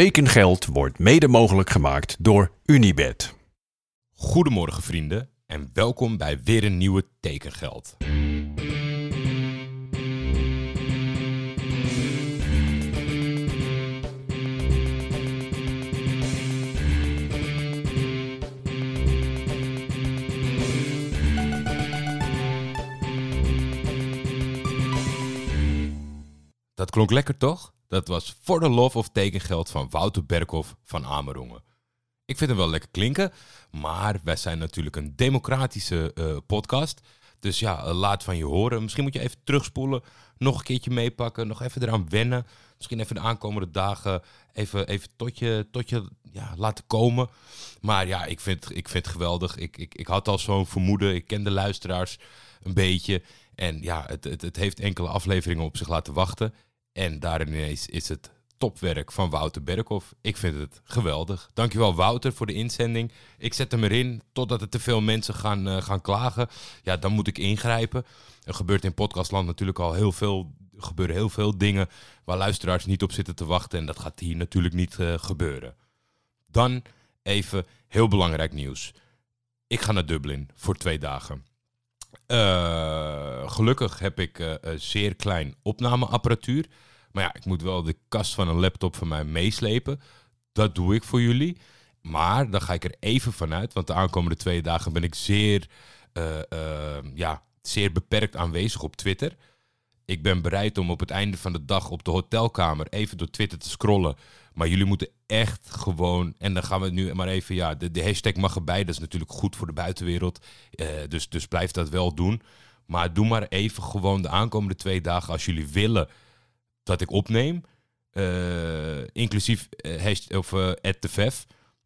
Tekengeld wordt mede mogelijk gemaakt door Unibed. Goedemorgen vrienden en welkom bij weer een nieuwe Tekengeld. Dat klonk lekker toch? Dat was For the Love of Tekengeld van Wouter Berkhoff van Amerongen. Ik vind hem wel lekker klinken, maar wij zijn natuurlijk een democratische eh, podcast. Dus ja, eh, laat van je horen. Misschien moet je even terugspoelen, nog een keertje meepakken, nog even eraan wennen. Misschien even de aankomende dagen even, even tot je, tot je ja, laten komen. Maar ja, ik vind, ik vind het geweldig. Ik, ik, ik had al zo'n vermoeden. Ik ken de luisteraars een beetje. En ja, het, het, het heeft enkele afleveringen op zich laten wachten. En daarin ineens is het topwerk van Wouter Berkhoff. Ik vind het geweldig. Dankjewel Wouter voor de inzending. Ik zet hem erin totdat er te veel mensen gaan, uh, gaan klagen. Ja, dan moet ik ingrijpen. Er gebeurt in podcastland natuurlijk al heel veel, gebeuren heel veel dingen waar luisteraars niet op zitten te wachten. En dat gaat hier natuurlijk niet uh, gebeuren. Dan even heel belangrijk nieuws. Ik ga naar Dublin voor twee dagen. Uh, gelukkig heb ik uh, zeer klein opnameapparatuur. Maar ja, ik moet wel de kast van een laptop van mij meeslepen. Dat doe ik voor jullie. Maar dan ga ik er even vanuit, want de aankomende twee dagen ben ik zeer, uh, ja, zeer beperkt aanwezig op Twitter. Ik ben bereid om op het einde van de dag op de hotelkamer even door Twitter te scrollen. Maar jullie moeten echt gewoon. En dan gaan we nu maar even. Ja, de, de hashtag mag erbij. Dat is natuurlijk goed voor de buitenwereld. Uh, dus, dus blijf dat wel doen. Maar doe maar even gewoon de aankomende twee dagen. Als jullie willen dat ik opneem. Uh, inclusief uh, hashtag, of uh,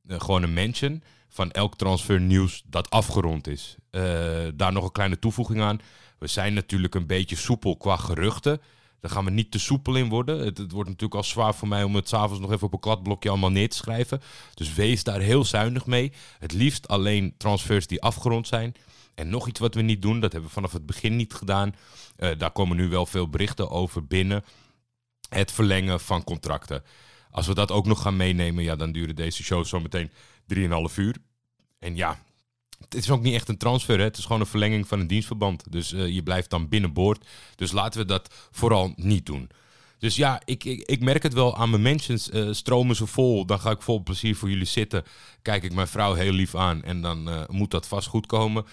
gewoon een mention van elk transfernieuws dat afgerond is. daar nog een kleine toevoeging aan. We zijn natuurlijk een beetje soepel qua geruchten. Daar gaan we niet te soepel in worden. Het, wordt natuurlijk al zwaar voor mij om het s'avonds nog even op een kladblokje allemaal neer te schrijven. Dus wees daar heel zuinig mee. Het liefst alleen transfers die afgerond zijn. En nog iets wat we niet doen, dat hebben we vanaf het begin niet gedaan. Uh, daar komen nu wel veel berichten over binnen. Het verlengen van contracten. Als we dat ook nog gaan meenemen, ja, dan duren deze shows zometeen 3,5 uur. En ja, het is ook niet echt een transfer. Hè? Het is gewoon een verlenging van een dienstverband. Dus uh, je blijft dan binnenboord. Dus laten we dat vooral niet doen. Dus ja, ik, ik, ik merk het wel aan mijn mentions. Uh, stromen ze vol. Dan ga ik vol plezier voor jullie zitten. Kijk ik mijn vrouw heel lief aan. En dan uh, moet dat vast goed komen.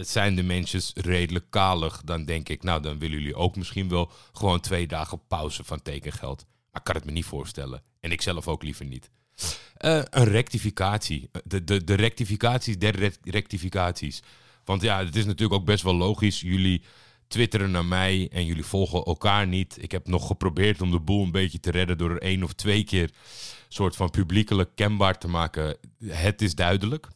zijn de mentions redelijk kalig. Dan denk ik, nou dan willen jullie ook misschien wel gewoon twee dagen pauze van tekengeld. Maar ik kan het me niet voorstellen. En ik zelf ook liever niet. Uh, een rectificatie. De, de, de rectificaties der rectificaties. Want ja, het is natuurlijk ook best wel logisch. Jullie twitteren naar mij en jullie volgen elkaar niet. Ik heb nog geprobeerd om de boel een beetje te redden door er één of twee keer soort van publiekelijk kenbaar te maken. Het is duidelijk.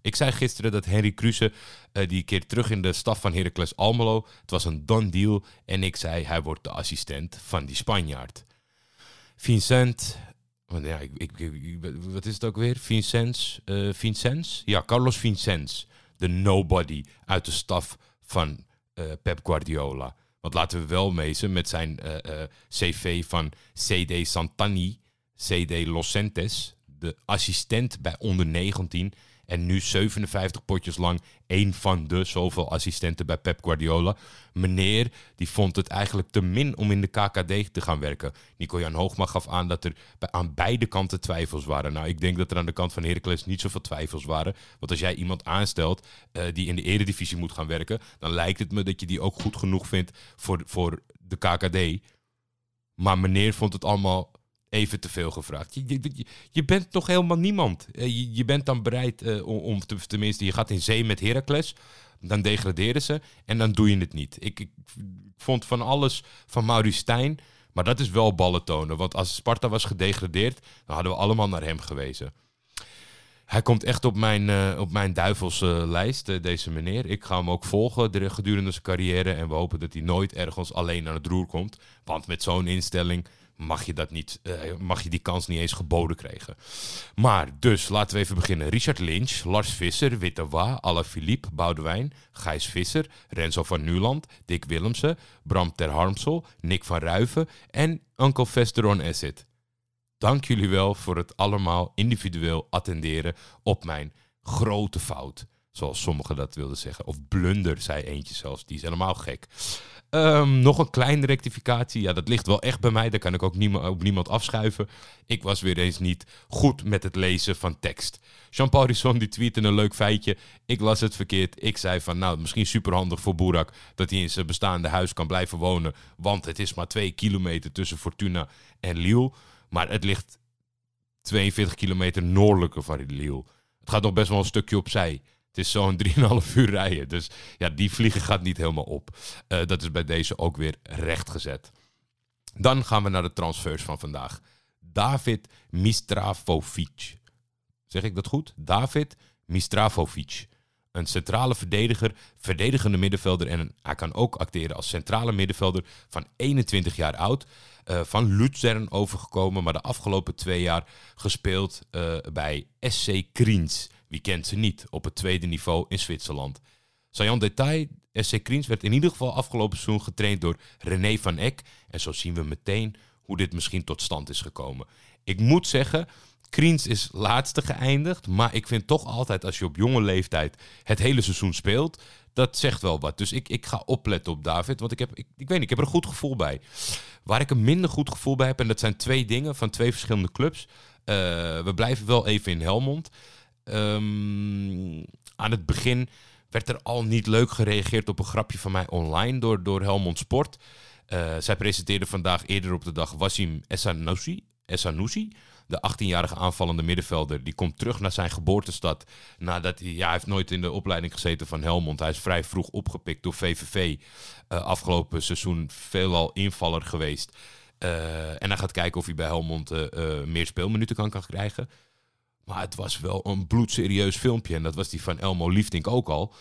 Ik zei gisteren dat Henry Kruse, uh, die keer terug in de staf van Heracles Almelo, het was een done deal. En ik zei, hij wordt de assistent van die Spanjaard. Vincent, ik, wat is het ook weer? Vincens? Uh, Vincens? Ja, Carlos Vincens. De nobody uit de staf van uh, Pep Guardiola. Want laten we wel mezen met zijn uh, cv van CD Santani, CD Losentes, de assistent bij onder 19 en nu 57 potjes lang één van de zoveel assistenten bij Pep Guardiola. Meneer, die vond het eigenlijk te min om in de KKD te gaan werken. Nico-Jan Hoogma gaf aan dat er aan beide kanten twijfels waren. Nou, ik denk dat er aan de kant van Heracles niet zoveel twijfels waren. Want als jij iemand aanstelt uh, die in de eredivisie moet gaan werken... dan lijkt het me dat je die ook goed genoeg vindt voor, voor de KKD. Maar meneer vond het allemaal even te veel gevraagd. Je, je, bent nog helemaal niemand. Je, je bent dan bereid uh, om, te, tenminste, je gaat in zee met Heracles. Dan degraderen ze en dan doe je het niet. Ik, ik vond van alles van Maurice Stijn, maar dat is wel ballen tonen. Want als Sparta was gedegradeerd, dan hadden we allemaal naar hem gewezen. Hij komt echt op mijn, uh, op mijn duivelse lijst, uh, deze meneer. Ik ga hem ook volgen de, gedurende zijn carrière. En we hopen dat hij nooit ergens alleen aan het roer komt. Want met zo'n instelling mag je, dat niet, uh, mag je die kans niet eens geboden krijgen. Maar dus, laten we even beginnen. Richard Lynch, Lars Visser, Witte Wa, Philippe, Boudewijn, Gijs Visser, Renzo van Nuland, Dick Willemsen, Bram Ter Harmsel, Nick van Ruiven en Uncle Vesteron Asset. dank jullie wel voor het allemaal individueel attenderen op mijn grote fout. Zoals sommigen dat wilden zeggen. Of blunder, zei eentje zelfs. Die is helemaal gek. Ehm, nog een kleine rectificatie. Ja, dat ligt wel echt bij mij. Daar kan ik ook niemand, op niemand afschuiven. Ik was weer eens niet goed met het lezen van tekst. Jean-Paul Risson die tweette een leuk feitje. Ik las het verkeerd. Ik zei van, nou, misschien superhandig voor Boerak... dat hij in zijn bestaande huis kan blijven wonen. Want het is maar twee kilometer tussen Fortuna en Lille. Maar het ligt 42 kilometer noordelijker van Lille. Het gaat nog best wel een stukje opzij. Het is zo'n 3,5 uur rijden. Dus ja, die vliegen gaat niet helemaal op. Uh, dat is bij deze ook weer rechtgezet. Dan gaan we naar de transfers van vandaag. David Mistravovic. Zeg ik dat goed? David Mistravovic. Een centrale verdediger, verdedigende middenvelder en hij kan ook acteren als centrale middenvelder van 21 jaar oud. Uh, van Luzern overgekomen, maar de afgelopen twee jaar gespeeld uh, bij SC Kriens. Wie kent ze niet op het tweede niveau in Zwitserland? Sajan Detail, SC Kriens werd in ieder geval afgelopen seizoen getraind door René van Eck. En zo zien we meteen hoe dit misschien tot stand is gekomen. Ik moet zeggen, Kriens is laatste geëindigd. Maar ik vind toch altijd als je op jonge leeftijd het hele seizoen speelt, dat zegt wel wat. Dus ik, ik ga opletten op David, want ik, heb, ik, ik weet niet, ik heb er een goed gevoel bij. Waar ik een minder goed gevoel bij heb, en dat zijn twee dingen van twee verschillende clubs. Uh, we blijven wel even in Helmond. Um, aan het begin werd er al niet leuk gereageerd op een grapje van mij online door, door Helmond Sport. Uh, zij presenteerde vandaag eerder op de dag Wassim Essanusi, Essanusi de 18-jarige aanvallende middenvelder. Die komt terug naar zijn geboortestad. Nadat hij, ja, hij heeft nooit in de opleiding gezeten van Helmond. Hij is vrij vroeg opgepikt door VVV. Uh, afgelopen seizoen veelal invaller geweest. Uh, en hij gaat kijken of hij bij Helmond meer speelminuten kan, kan krijgen. Maar het was wel een bloedserieus filmpje. En dat was die van Elmo Liefdink ook al.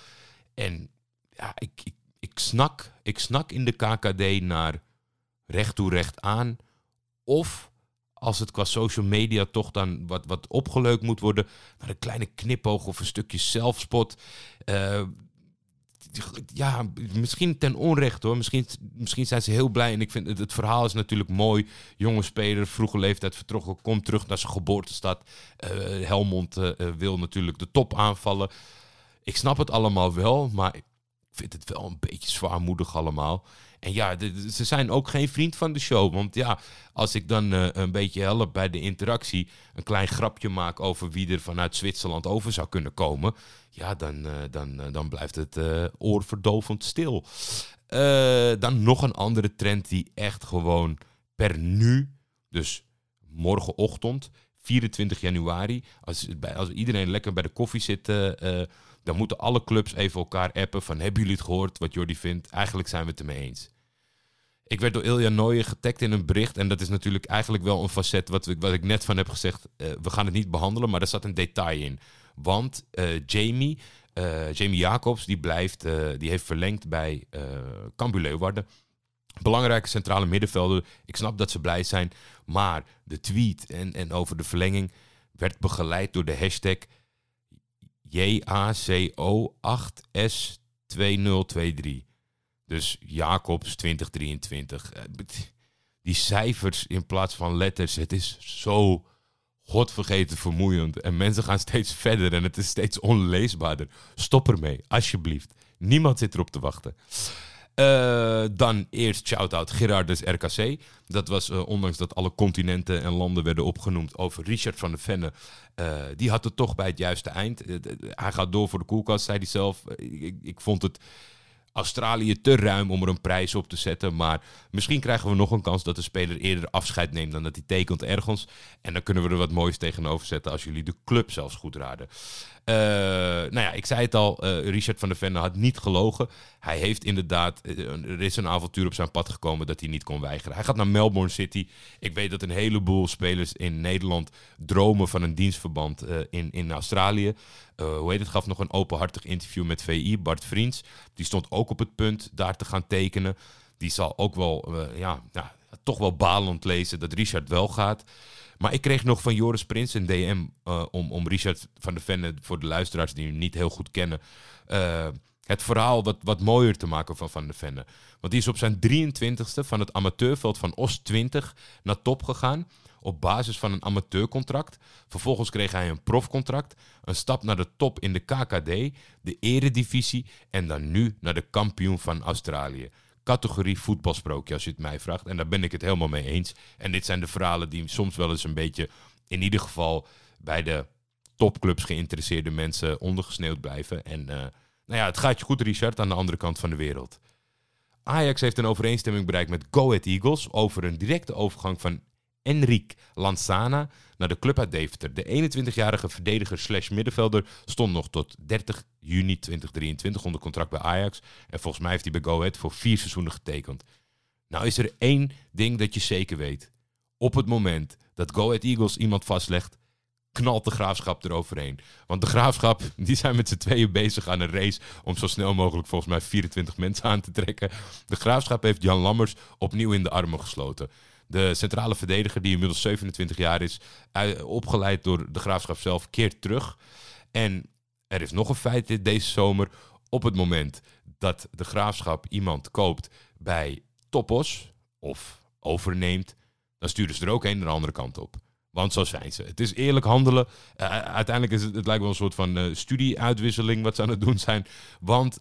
En ja, ik, ik, ik, snak, ik snak in de KKD naar recht toe recht aan. Of als het qua social media toch dan wat, wat opgeleukt moet worden, naar een kleine knipoog of een stukje zelfspot. Uh, ja, misschien ten onrechte hoor. Misschien, misschien zijn ze heel blij. En ik vind het, verhaal is natuurlijk mooi. Jonge speler, vroege leeftijd vertrokken, komt terug naar zijn geboortestad. Uh, Helmond uh, wil natuurlijk de top aanvallen. Ik snap het allemaal wel, maar ik vind het wel een beetje zwaarmoedig allemaal. En ja, ze zijn ook geen vriend van de show. Want ja, als ik dan uh, een beetje help bij de interactie, een klein grapje maak over wie er vanuit Zwitserland over zou kunnen komen, ja, dan, uh, dan, uh, dan blijft het oorverdovend stil. dan nog een andere trend die echt gewoon per nu, dus morgenochtend, 24 januari, als, als iedereen lekker bij de koffie zit dan moeten alle clubs even elkaar appen van hebben jullie het gehoord wat Jordi vindt? Eigenlijk zijn we het ermee eens. Ik werd door Ilja Nooyen getagd in een bericht. En dat is natuurlijk eigenlijk wel een facet wat, ik, wat ik net van heb gezegd. Uh, we gaan het niet behandelen, maar er zat een detail in. Want uh, Jamie, uh, Jamie Jacobs, die, blijft, die heeft verlengd bij uh, Cambuur Leeuwarden. Belangrijke centrale middenvelder. Ik snap dat ze blij zijn. Maar de tweet en, en over de verlenging werd begeleid door de hashtag JACO8S2023. Dus Jacobs 2023. Eh, die cijfers in plaats van letters, het is zo godvergeten vermoeiend. En mensen gaan steeds verder en het is steeds onleesbaarder. Stop ermee, alsjeblieft. Niemand zit erop te wachten. Uh, dan eerst shout-out Gerardus RKC. Dat was, uh, ondanks dat alle continenten en landen werden opgenoemd over Richard van der Venne. Uh, die had het toch bij het juiste eind. hij gaat door voor de koelkast, zei hij zelf. Ik, ik, vond het Australië te ruim om er een prijs op te zetten. Maar misschien krijgen we nog een kans dat de speler eerder afscheid neemt dan dat hij tekent ergens. En dan kunnen we er wat moois tegenover zetten als jullie de club zelfs goed raden. Uh, nou ja, ik zei het al, uh, Richard van der Venne had niet gelogen. Hij heeft inderdaad, uh, er is een avontuur op zijn pad gekomen dat hij niet kon weigeren. Hij gaat naar Melbourne City. Ik weet dat een heleboel spelers in Nederland dromen van een dienstverband in, in Australië. hoe heet het, gaf nog een openhartig interview met VI, Bart Vriends. Die stond ook op het punt daar te gaan tekenen. Die zal ook wel, ja, ja, toch wel balend lezen dat Richard wel gaat. Maar ik kreeg nog van Joris Prins een DM uh, om, om Richard van der Venne, voor de luisteraars die hem niet heel goed kennen, uh, het verhaal wat, wat mooier te maken van Van der Venne. Want die is op zijn 23ste van het amateurveld van Oost 20 naar top gegaan. op basis van een amateurcontract. Vervolgens kreeg hij een profcontract. Een stap naar de top in de KKD, de eredivisie en dan nu naar de kampioen van Australië. Categorie voetbalsprookje als je het mij vraagt. En daar ben ik het helemaal mee eens. En dit zijn de verhalen die soms wel eens een beetje, in ieder geval bij de topclubs geïnteresseerde mensen ondergesneeuwd blijven. En uh, nou ja, het gaat je goed Richard aan de andere kant van de wereld. Ajax heeft een overeenstemming bereikt met Go Ahead Eagles over een directe overgang van Enrique Lanzana naar de club uit Deventer. De 21-jarige verdediger slash middenvelder stond nog tot 30 juni 2023 onder contract bij Ajax. En volgens mij heeft hij bij Go Ahead voor vier seizoenen getekend. Nou is er één ding dat je zeker weet. Op het moment dat Go Ahead Eagles iemand vastlegt, knalt de graafschap eroverheen. Want de graafschap, die zijn met z'n tweeën bezig aan een race om zo snel mogelijk volgens mij 24 mensen aan te trekken. De graafschap heeft Jan Lammers opnieuw in de armen gesloten. De centrale verdediger, die inmiddels 27 jaar is, opgeleid door de graafschap zelf, keert terug. En er is nog een feit deze zomer. Op het moment dat de graafschap iemand koopt bij Topos of overneemt, dan sturen ze er ook een de andere kant op. Want zo zijn ze. Het is eerlijk handelen. Uh, uiteindelijk is het, lijkt wel een soort van uh, studieuitwisseling wat ze aan het doen zijn. Want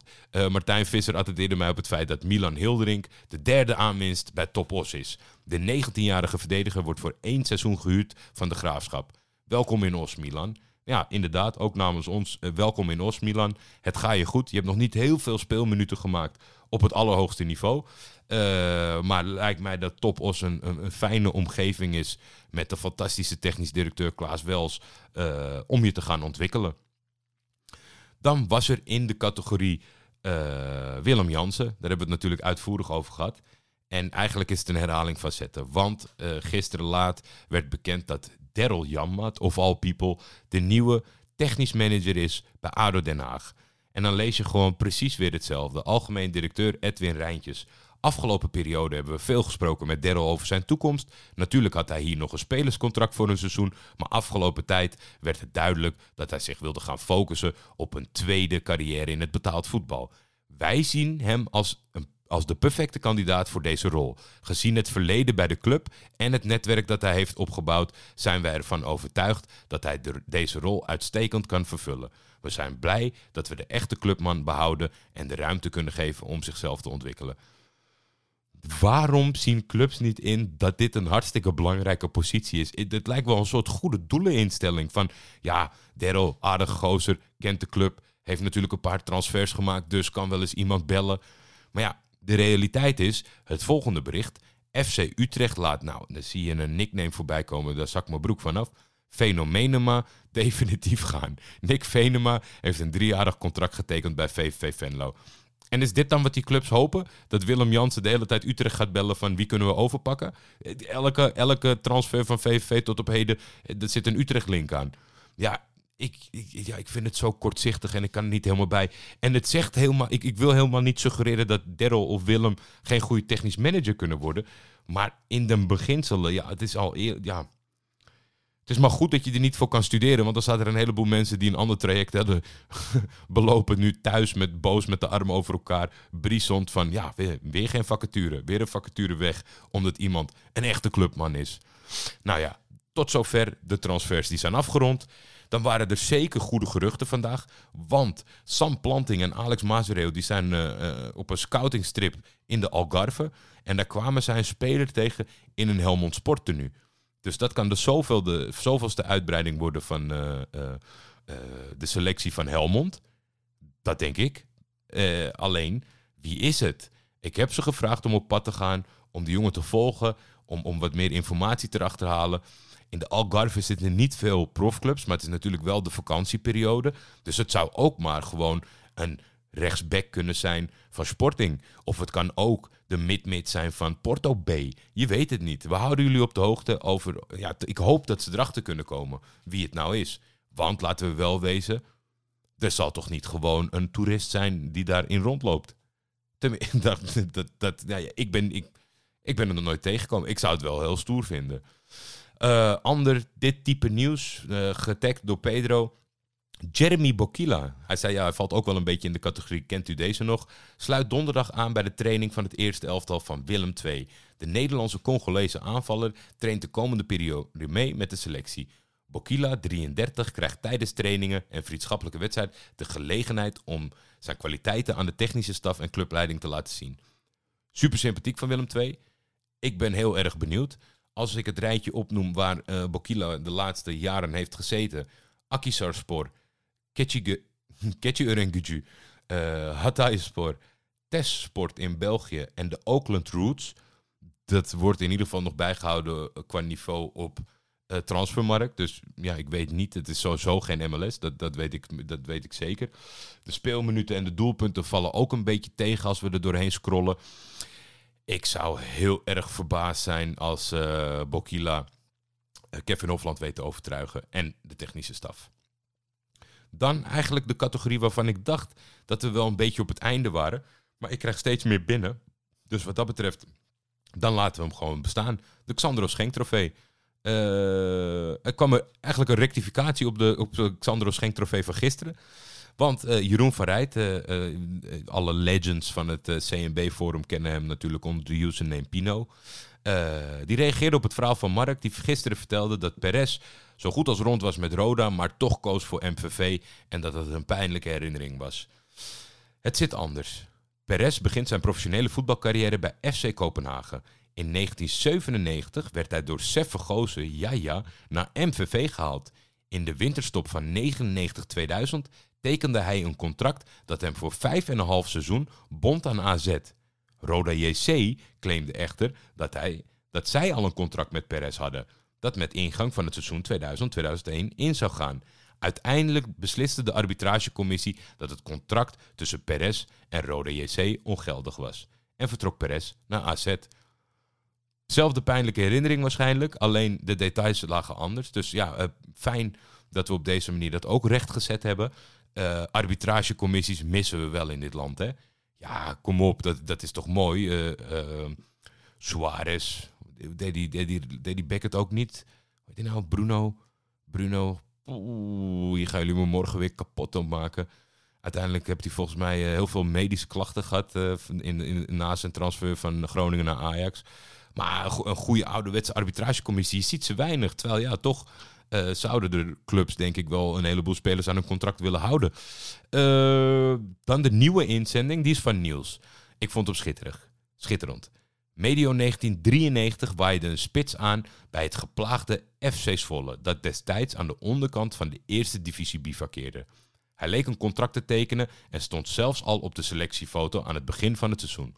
Martijn Visser attendeerde mij op het feit dat Milan Hilderink de derde aanwinst bij Topos is. De 19-jarige verdediger wordt voor één seizoen gehuurd van de Graafschap. Welkom in Os, Milan. Ja, inderdaad, ook namens ons welkom in Os, Milan. Het gaat je goed. Je hebt nog niet heel veel speelminuten gemaakt op het allerhoogste niveau. Uh, maar lijkt mij dat Top Os een, een, een, fijne omgeving is met de fantastische technisch directeur Klaas Wels uh, om je te gaan ontwikkelen. Dan was er in de categorie Willem Jansen. Daar hebben we het natuurlijk uitvoerig over gehad. En eigenlijk is het een herhaling van zetten. Want gisteren laat werd bekend dat Daryl Janmaat, of all people, de nieuwe technisch manager is bij ADO Den Haag. En dan lees je gewoon precies weer hetzelfde. Algemeen directeur Edwin Rijntjes. Afgelopen periode hebben we veel gesproken met Daryl over zijn toekomst. Natuurlijk had hij hier nog een spelerscontract voor een seizoen. Maar afgelopen tijd werd het duidelijk dat hij zich wilde gaan focussen op een tweede carrière in het betaald voetbal. Wij zien hem als, een, als de perfecte kandidaat voor deze rol. Gezien het verleden bij de club en het netwerk dat hij heeft opgebouwd, zijn wij ervan overtuigd dat hij de, deze rol uitstekend kan vervullen. We zijn blij dat we de echte clubman behouden en de ruimte kunnen geven om zichzelf te ontwikkelen. Waarom zien clubs niet in dat dit een hartstikke belangrijke positie is? Het lijkt wel een soort goede doeleninstelling. Van ja, Daryl, aardige gozer, kent de club. Heeft natuurlijk een paar transfers gemaakt, dus kan wel eens iemand bellen. Maar ja, de realiteit is, het volgende bericht. FC Utrecht laat, nou, dan zie je een nickname voorbij komen, daar zak mijn broek vanaf. Fenomenema definitief gaan. Nick Venema heeft een driejarig contract getekend bij VVV Venlo. En is dit dan wat die clubs hopen? Dat Willem Jansen de hele tijd Utrecht gaat bellen van wie kunnen we overpakken? Elke, elke transfer van VVV tot op heden, dat zit een Utrecht-link aan. Ja, ik, ja, ik vind het zo kortzichtig en ik kan er niet helemaal bij. En het zegt helemaal, ik, ik wil helemaal niet suggereren dat Daryl of Willem geen goede technisch manager kunnen worden. Maar in de beginselen, ja, het is al ja, het is maar goed dat je er niet voor kan studeren, want dan staat er een heleboel mensen die een ander traject hebben belopen nu thuis met boos met de armen over elkaar, briesend van ja, weer, weer geen vacature, weer een vacature weg, omdat iemand een echte clubman is. Nou ja, tot zover de transfers die zijn afgerond. Dan waren er zeker goede geruchten vandaag. Want Sam Planting en Alex Mazereel die zijn uh, uh, op een scoutingstrip in de Algarve. En daar kwamen zij een speler tegen in een Helmond sporttenu. Dus dat kan de, zoveel de zoveelste uitbreiding worden van uh, de selectie van Helmond. Dat denk ik. alleen, wie is het? Ik heb ze gevraagd om op pad te gaan, om de jongen te volgen, om, om wat meer informatie te achterhalen. In de Algarve zitten niet veel profclubs, maar het is natuurlijk wel de vakantieperiode. Dus het zou ook maar gewoon een rechtsback kunnen zijn van Sporting. Of het kan ook de mid-mid zijn van Porto B. Je weet het niet. We houden jullie op de hoogte over. Ja, ik hoop dat ze erachter kunnen komen wie het nou is. Want laten we wel wezen, er zal toch niet gewoon een toerist zijn die daarin rondloopt. dat, dat, dat, ja, ik, ben, ik, ik ben er nog nooit tegengekomen. Ik zou het wel heel stoer vinden. Uh, ander, dit type nieuws, uh, getagd door Pedro. Jeremy Bokila. Hij zei ja, hij valt ook wel een beetje in de categorie. Kent u deze nog? Sluit donderdag aan bij de training van het eerste elftal van Willem II. De Nederlandse Congolese aanvaller traint de komende periode mee met de selectie. Bokila, 33, krijgt tijdens trainingen en vriendschappelijke wedstrijden de gelegenheid om zijn kwaliteiten aan de technische staf en clubleiding te laten zien. Super sympathiek van Willem II. Ik ben heel erg benieuwd. Als ik het rijtje opnoem waar uh, Bokila de laatste jaren heeft gezeten. Akisarspor, Ketchi Urenguju, uh, Hatayspor, Sport in België en de Oakland Roots. Dat wordt in ieder geval nog bijgehouden qua niveau op transfermarkt. Dus ja, ik weet niet. Het is sowieso geen MLS. Dat, dat, weet ik, dat weet ik zeker. De speelminuten en de doelpunten vallen ook een beetje tegen als we er doorheen scrollen. Ik zou heel erg verbaasd zijn als uh, Bokila uh, Kevin Hofland weet te overtuigen. En de technische staf. Dan eigenlijk de categorie waarvan ik dacht dat we wel een beetje op het einde waren. Maar ik krijg steeds meer binnen. Dus wat dat betreft, dan laten we hem gewoon bestaan. De Xandro Schenk trofee. Uh, er kwam er eigenlijk een rectificatie op de, op de Xandro Schenk trofee van gisteren. Want uh, Jeroen van Rijt, uh, alle legends van het CNB-forum kennen hem natuurlijk onder de username Pino. die reageerde op het verhaal van Mark, die gisteren vertelde dat Perez zo goed als rond was met Roda, maar toch koos voor MVV en dat het een pijnlijke herinnering was. Het zit anders. Perez begint zijn professionele voetbalcarrière bij FC Kopenhagen. In 1997 werd hij door Sef Vergozen, ja ja, naar MVV gehaald. In de winterstop van 99-2000 tekende hij een contract dat hem voor 5,5 seizoen bond aan AZ. Roda JC claimde echter dat, hij, dat zij al een contract met Perez hadden, dat met ingang van het seizoen 2000-2001 in zou gaan. Uiteindelijk besliste de arbitragecommissie dat het contract tussen Perez en Roda JC ongeldig was. En vertrok Perez naar AZ. Zelfde pijnlijke herinnering waarschijnlijk, alleen de details lagen anders. Dus ja, uh, fijn dat we op deze manier dat ook rechtgezet hebben. Uh, arbitragecommissies missen we wel in dit land, hè? Ja, kom op, dat, dat is toch mooi. Uh, Suarez, deed die, deed, die, die Beckett ook niet? Weet je nou, Bruno? Bruno, oeh, hier gaan jullie me morgen weer kapot op maken. Uiteindelijk heeft hij volgens mij heel veel medische klachten gehad in, in, na zijn transfer van Groningen naar Ajax. Maar een goede ouderwetse arbitragecommissie, je ziet ze weinig. Terwijl ja, toch uh, zouden de clubs denk ik wel een heleboel spelers aan hun contract willen houden. Uh, dan de nieuwe inzending, die is van Niels. Ik vond hem schitterig. Schitterend. Medio 1993 waaide een spits aan bij het geplaagde FC Zwolle, dat destijds aan de onderkant van de eerste divisie bivakkeerde. Hij leek een contract te tekenen en stond zelfs al op de selectiefoto aan het begin van het seizoen.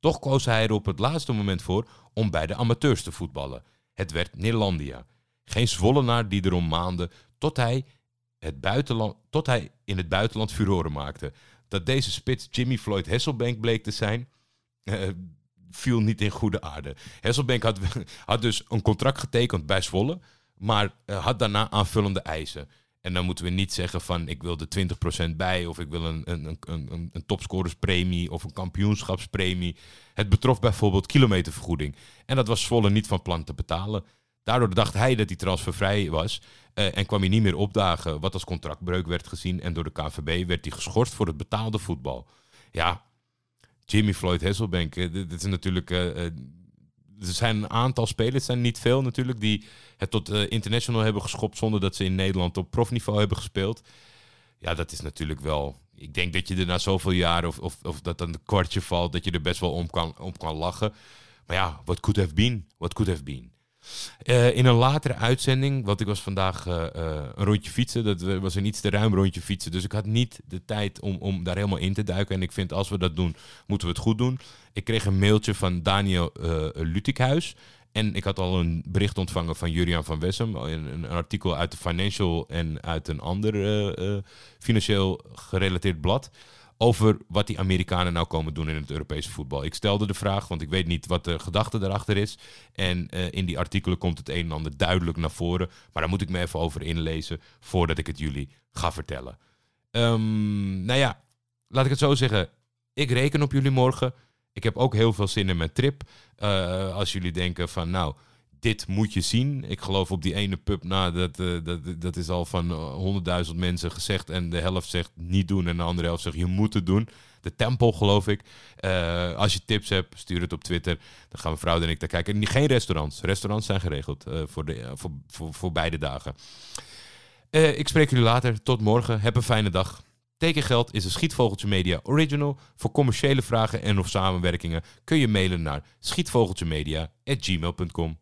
Toch koos hij er op het laatste moment voor om bij de amateurs te voetballen. Het werd Nederlandia. Geen Zwollenaar die erom maande tot hij, het buitenland, tot hij in het buitenland furoren maakte. Dat deze spits Jimmy Floyd Hesselbank bleek te zijn, uh, viel niet in goede aarde. Hesselbank had, had dus een contract getekend bij Zwolle, maar uh, had daarna aanvullende eisen. En dan moeten we niet zeggen van ik wil de 20% bij of ik wil een, een, een, een, een topscorerspremie of een kampioenschapspremie. Het betrof bijvoorbeeld kilometervergoeding. En dat was Zwolle niet van plan te betalen. Daardoor dacht hij dat hij transfervrij was uh, en kwam hij niet meer opdagen, wat als contractbreuk werd gezien. En door de KVB werd hij geschorst voor het betaalde voetbal. Ja, Jimmy Floyd Hasselbank, uh, dit natuurlijk... Uh, er zijn een aantal spelers, zijn niet veel natuurlijk, die het tot international hebben geschopt zonder dat ze in Nederland op profniveau hebben gespeeld. Ja, dat is natuurlijk wel. Ik denk dat je er na zoveel jaar of, of, of dat dan een kwartje valt, dat je er best wel om kan, om kan lachen. Maar ja, what could have been? What could have been? Uh, in een latere uitzending, want ik was vandaag uh, uh, een rondje fietsen, dat was een iets te ruim rondje fietsen. Dus ik had niet de tijd om, om daar helemaal in te duiken. En ik vind als we dat doen, moeten we het goed doen. Ik kreeg een mailtje van Daniel Lutikhuis. En ik had al een bericht ontvangen van Jurian van Wessem. Een, een artikel uit de Financial en uit een ander financieel gerelateerd blad over wat die Amerikanen nou komen doen in het Europese voetbal. Ik stelde de vraag, want ik weet niet wat de gedachte erachter is. En uh, in die artikelen komt het een en ander duidelijk naar voren. Maar daar moet ik me even over inlezen voordat ik het jullie ga vertellen. Um, nou ja, laat ik het zo zeggen. Ik reken op jullie morgen. Ik heb ook heel veel zin in mijn trip. Uh, als jullie denken van, nou, dit moet je zien. Ik geloof op die ene pub, nou, dat, eh, dat, dat is al van honderdduizend mensen gezegd. En de helft zegt niet doen en de andere helft zegt je moet het doen. De Tempel, geloof ik. Eh, als je tips hebt, stuur het op Twitter. Dan gaan mevrouw en ik daar kijken. En geen restaurants. Restaurants zijn geregeld eh, voor, de, voor, voor, voor beide dagen. ik spreek jullie later. Tot morgen. Heb een fijne dag. Tekengeld is een Schietvogeltje Media original. Voor commerciële vragen en of samenwerkingen kun je mailen naar schietvogeltjemedia.gmail.com.